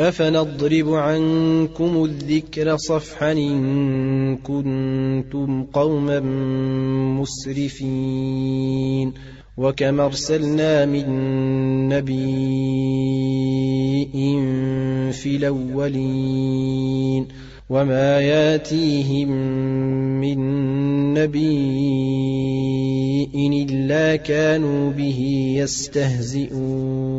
افنضرب عنكم الذكر صفحا ان كنتم قوما مسرفين وكم ارسلنا من نبي في الاولين وما ياتيهم من نبي الا كانوا به يستهزئون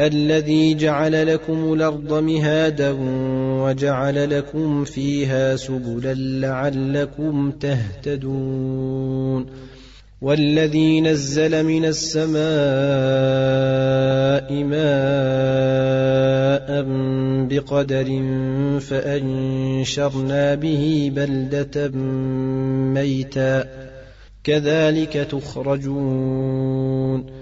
الذي جعل لكم الأرض مهادا وجعل لكم فيها سبلا لعلكم تهتدون. والذي نزل من السماء ماء بقدر فأنشرنا به بلدة ميتا. كذلك تخرجون.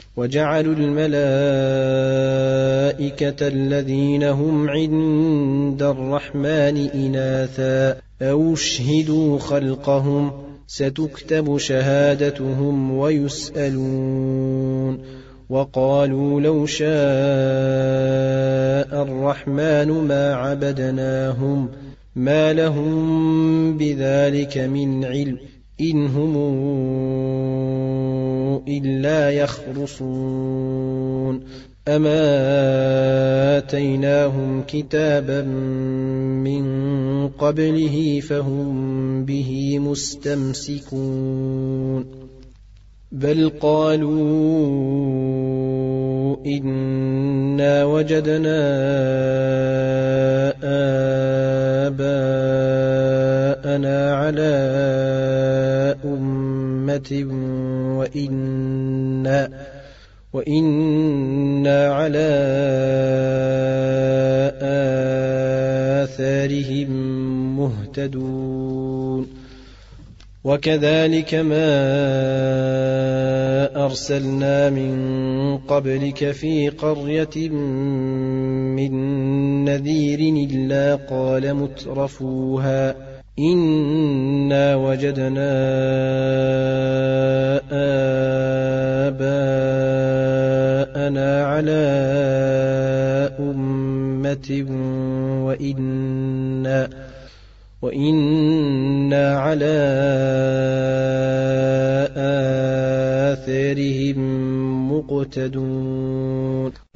وجعلوا الملائكة الذين هم عند الرحمن إناثا أو اشهدوا خلقهم ستكتب شهادتهم ويسألون وقالوا لو شاء الرحمن ما عبدناهم ما لهم بذلك من علم إن هم إلا يخرصون. أما آتيناهم كتابا من قبله فهم به مستمسكون. بل قالوا إنا وجدنا آباءنا على أمة وإنا وإنا على آثارهم مهتدون وكذلك ما أرسلنا من قبلك في قرية من نذير إلا قال مترفوها إنا وجدنا آباءنا على أمة وإنا وإنا على آثارهم مقتدون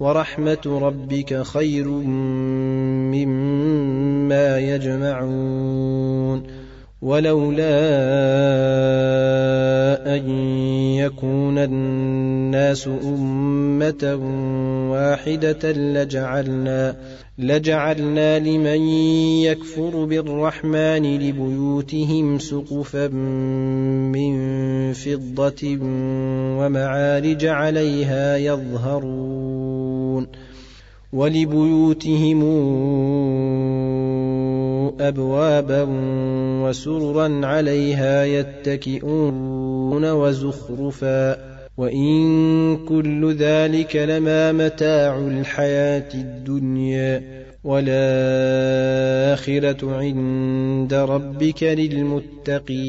ورحمة ربك خير مما يجمعون ولولا أن يكون الناس أمة واحدة لجعلنا لجعلنا لمن يكفر بالرحمن لبيوتهم سقفا من فضة ومعارج عليها يظهرون ولبيوتهم أبوابا وسررا عليها يتكئون وزخرفا وإن كل ذلك لما متاع الحياة الدنيا والآخرة عند ربك للمتقين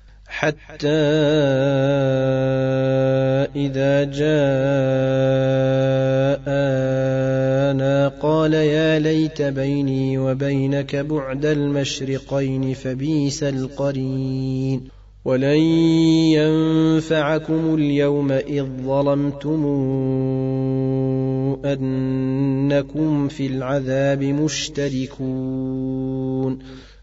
حتى إذا جاءنا قال يا ليت بيني وبينك بعد المشرقين فبيس القرين ولن ينفعكم اليوم إذ ظلمتم أنكم في العذاب مشتركون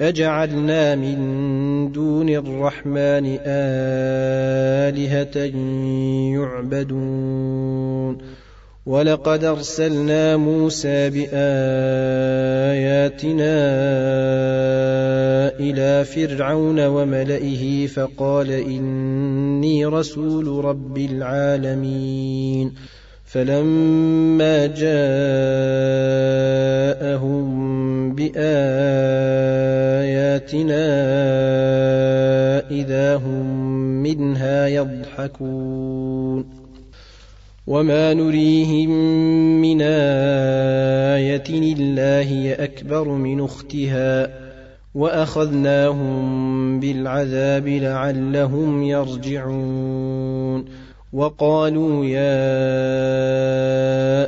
أجعلنا من دون الرحمن آلهة يعبدون. ولقد أرسلنا موسى بآياتنا إلى فرعون وملئه فقال إني رسول رب العالمين. فلما جاءهم بآياتنا إذا هم منها يضحكون وما نريهم من آية إلا هي أكبر من أختها وأخذناهم بالعذاب لعلهم يرجعون وقالوا يا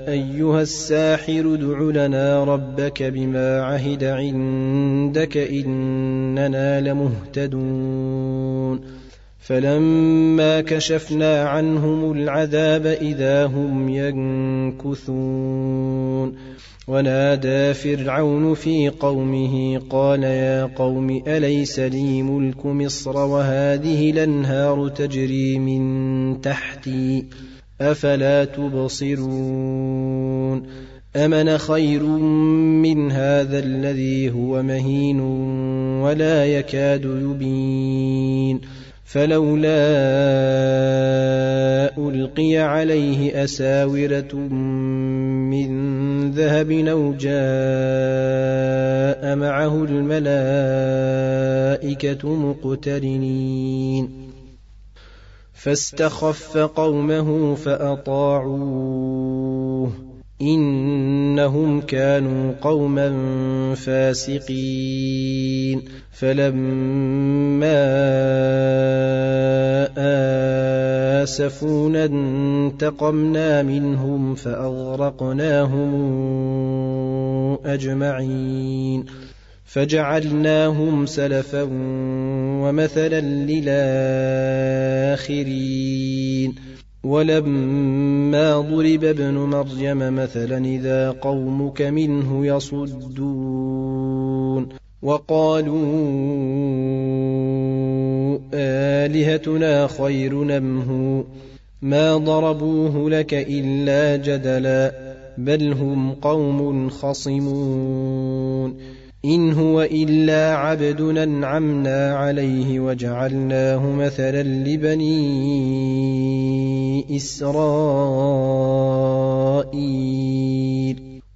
أيها الساحر ادع لنا ربك بما عهد عندك إننا لمهتدون. فلما كشفنا عنهم العذاب إذا هم ينكثون. ونادى فرعون في قومه قال يا قوم أليس لي ملك مصر وهذه الأنهار تجري من تحتي؟ أفلا تبصرون؟ أمن خير من هذا الذي هو مهين ولا يكاد يبين؟ فلولا ألقي عليه أساورة من ذهب أو جاء معه الملائكة مقترنين. فاستخف قومه فأطاعوه. إنهم كانوا قوما فاسقين. فلما اسفونا انتقمنا منهم فأغرقناهم أجمعين فجعلناهم سلفا ومثلا للآخرين ولما ضرب ابن مريم مثلا إذا قومك منه يصدون وقالوا آلهتنا خير نمه ما ضربوه لك إلا جدلا بل هم قوم خصمون. إن هو إلا عبد أنعمنا عليه وجعلناه مثلا لبني إسرائيل.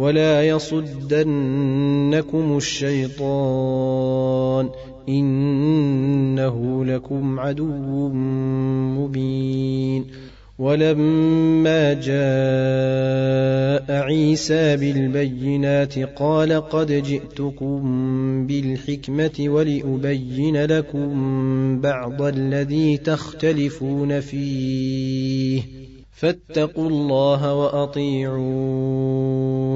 ولا يصدنكم الشيطان إنه لكم عدو مبين ولما جاء عيسى بالبينات قال قد جئتكم بالحكمة ولأبين لكم بعض الذي تختلفون فيه فاتقوا الله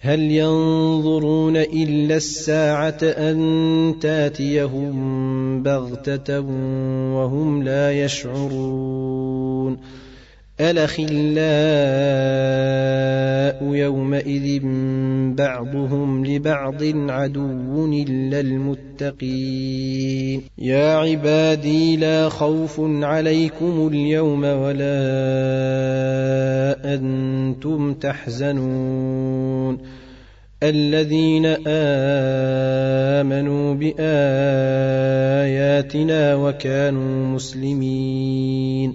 هل ينظرون إلا الساعة أن تاتيهم بغتة وهم لا يشعرون الأخلاء يومئذ بعضهم لبعض عدو إلا المتقين. يا عبادي لا خوف عليكم اليوم ولا أنتم تحزنون. الذين آمنوا بآياتنا وكانوا مسلمين.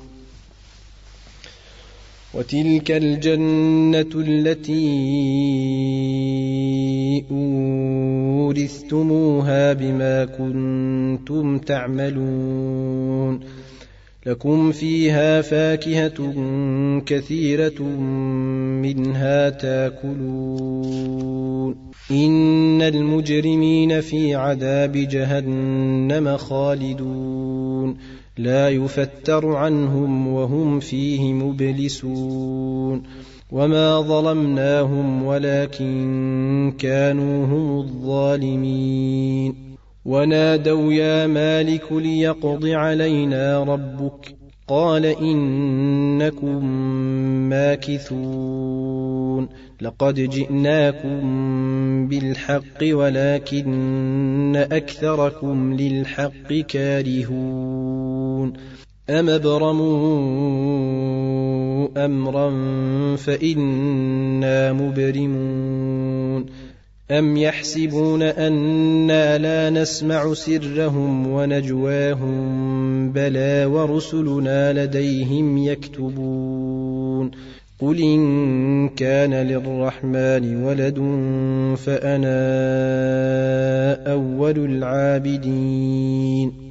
وتلك الجنة التي أورثتموها بما كنتم تعملون لكم فيها فاكهة كثيرة منها تاكلون إن المجرمين في عذاب جهنم خالدون لا يفتر عنهم وهم فيه مبلسون وما ظلمناهم ولكن كانوا هم الظالمين ونادوا يا مالك ليقض علينا ربك قال إنكم ماكثون لقد جئناكم بالحق ولكن أكثركم للحق كارهون أم أبرموا أمرا فإنا مبرمون أم يحسبون أنا لا نسمع سرهم ونجواهم بلى ورسلنا لديهم يكتبون قل إن كان للرحمن ولد فأنا أول العابدين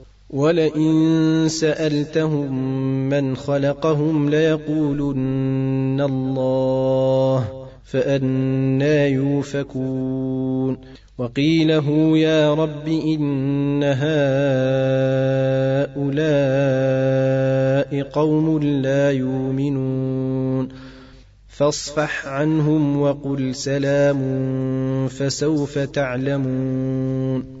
ولئن سألتهم من خلقهم ليقولن الله فانى يوفكون. وقيله يا رب إن هؤلاء قوم لا يؤمنون. فاصفح عنهم وقل سلام فسوف تعلمون.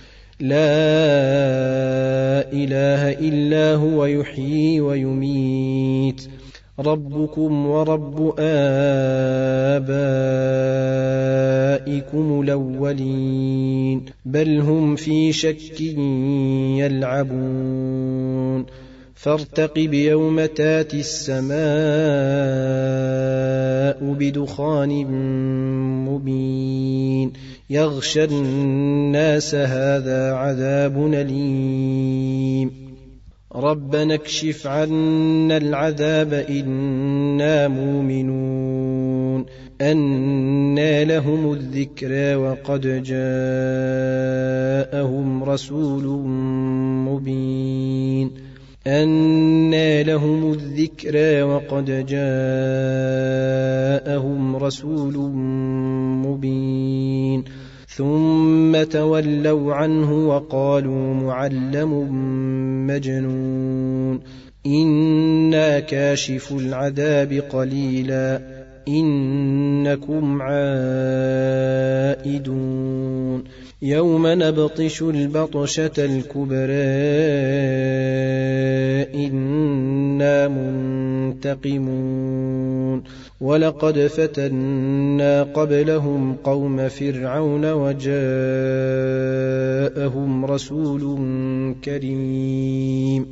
لا إله إلا هو يحيي ويميت. ربكم ورب آبائكم الأولين. بل هم في شك يلعبون. فارتقب يوم تاتي السماء بدخان مبين. يغشى الناس هذا عذاب أليم. ربنا اكشف عنا العذاب إنا مؤمنون. أنى لهم الذكرى وقد جاءهم رسول مبين. أنى لهم الذكرى وقد جاءهم رسول مبين. ثم تولوا عنه وقالوا معلم مجنون. إنا كاشف العذاب قليلا. إنكم عائدون. يوم نبطش البطشة الكبرى. إنا منتقمون. ولقد فتنا قبلهم قوم فرعون وجاءهم رسول كريم.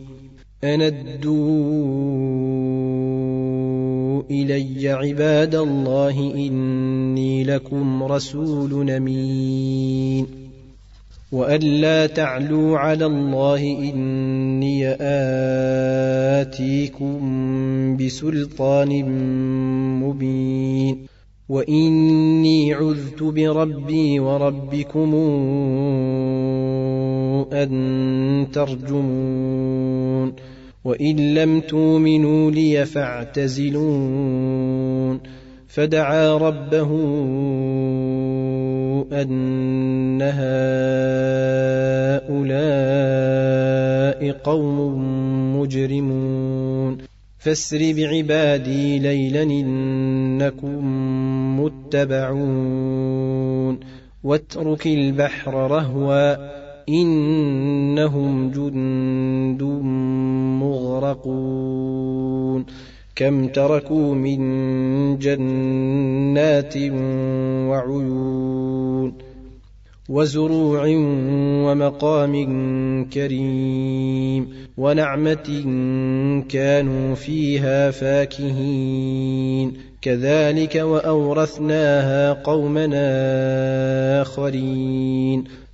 أن ادوا إلي عباد الله إني لكم رسول أمين. وأن لا تعلوا على الله إني آتيكم بسلطان مبين وإني عذت بربي وربكم أن ترجمون وإن لم تؤمنوا لي فاعتزلون فدعا ربه أن هؤلاء قوم مجرمون. فاسر بعبادي ليلا إنكم متبعون. واترك البحر رهوا إنهم جند مغرقون. كم تركوا من جنات وعيون وزروع ومقام كريم ونعمة كانوا فيها فاكهين. كذلك وأورثناها قومنا آخرين.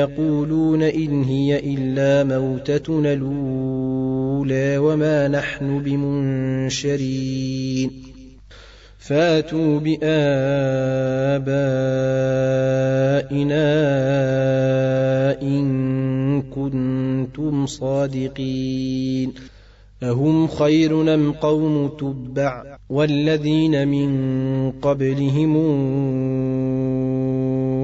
ليقولون إن هي إلا موتتنا الأولى وما نحن بمنشرين. فاتوا بآبائنا إن كنتم صادقين. اهم خير أم قوم تبع والذين من قبلهم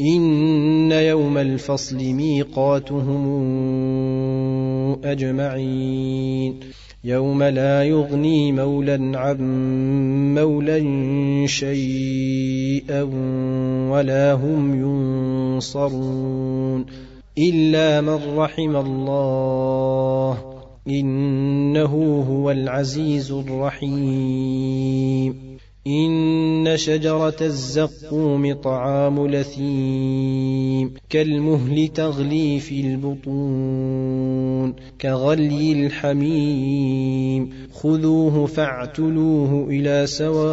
إن يوم الفصل ميقاتهم أجمعين. يوم لا يغني مولى عن مولى شيئا ولا هم ينصرون. إلا من رحم الله إنه هو العزيز الرحيم. إن شجرة الزقوم طعام لثيم كالمهل تغلي في البطون كغلي الحميم. خذوه فاعتلوه إلى سواء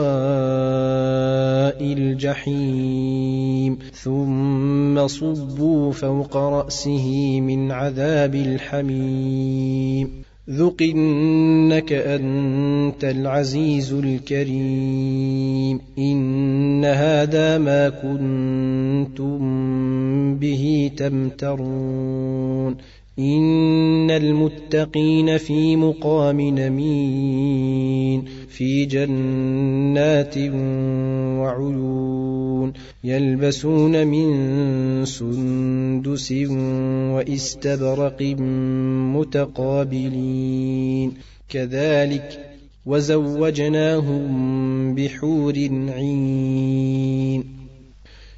الجحيم. ثم صبوا فوق رأسه من عذاب الحميم. ذق انك انت العزيز الكريم ان هذا ما كنتم به تمترون إن المتقين في مقام نمين في جنات وعيون يلبسون من سندس واستبرق متقابلين. كذلك وزوجناهم بحور عين.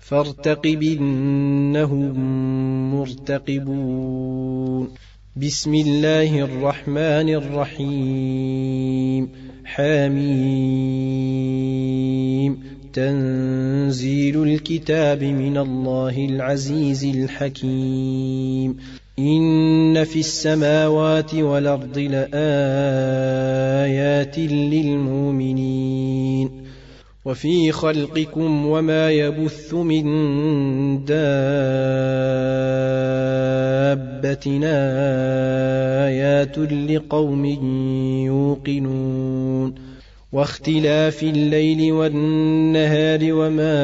فارتقب إنهم مرتقبون. بسم الله الرحمن الرحيم. حميم. تنزيل الكتاب من الله العزيز الحكيم. إن في السماوات والأرض لآيات للمؤمنين. وفي خلقكم وما يبث من دابة آيات لقوم يوقنون واختلاف الليل والنهار وما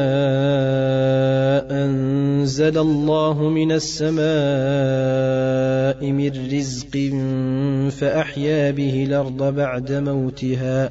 أنزل الله من السماء من رزق فأحيا به الأرض بعد موتها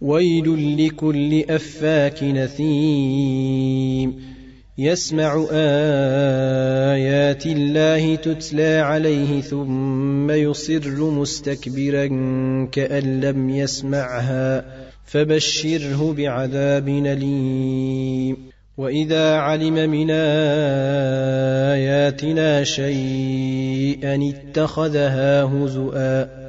ويل لكل أفاك نثيم. يسمع آيات الله تتلى عليه ثم يصر مستكبرا كأن لم يسمعها. فبشره بعذاب أليم. وإذا علم من آياتنا شيئا اتخذها هزؤا.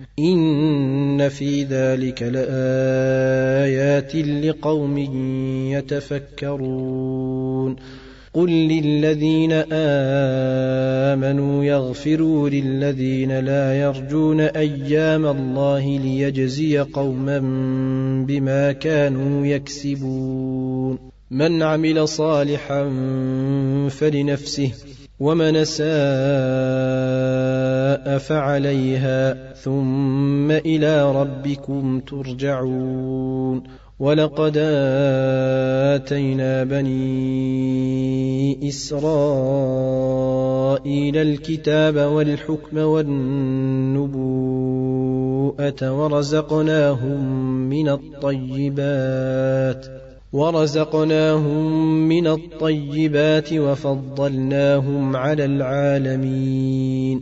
إن في ذلك لآيات لقوم يتفكرون قل للذين آمنوا يغفروا للذين لا يرجون أيام الله ليجزي قوما بما كانوا يكسبون من عمل صالحا فلنفسه ومن ساء فعليها ثم إلى ربكم ترجعون. ولقد آتينا بني إسرائيل الكتاب والحكم والنبوءة ورزقناهم من الطيبات ورزقناهم من الطيبات وفضلناهم على العالمين.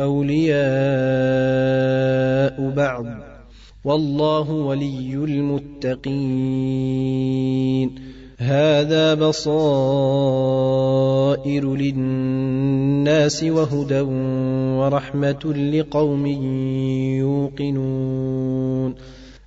أولياء بعض. والله ولي المتقين. هذا بصائر للناس وهدى ورحمة لقوم يوقنون.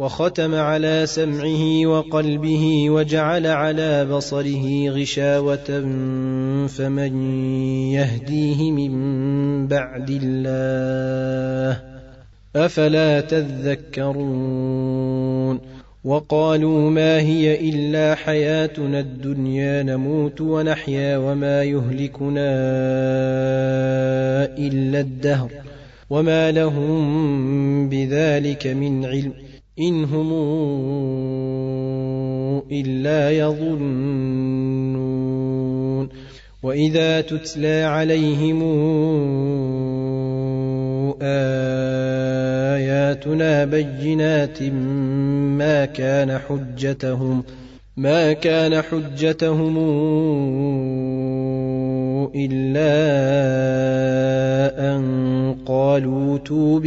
وختم على سمعه وقلبه وجعل على بصره غشاوة فمن يهديه من بعد الله أفلا تذكرون وقالوا ما هي إلا حياتنا الدنيا نموت ونحيا وما يهلكنا إلا الدهر وما لهم بذلك من علم إن هم إلا يظنون وإذا تتلى عليهم آياتنا بينات ما كان حجتهم ما كان حجتهم إلا أن قالوا توب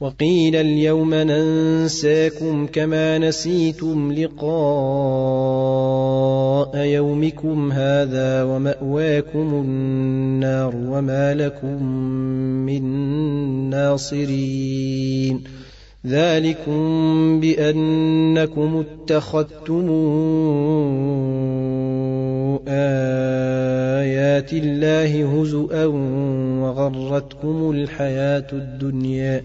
وقيل اليوم ننساكم كما نسيتم لقاء يومكم هذا ومأواكم النار وما لكم من ناصرين. ذلكم بأنكم اتخذتم آيات الله هزءا وغرتكم الحياة الدنيا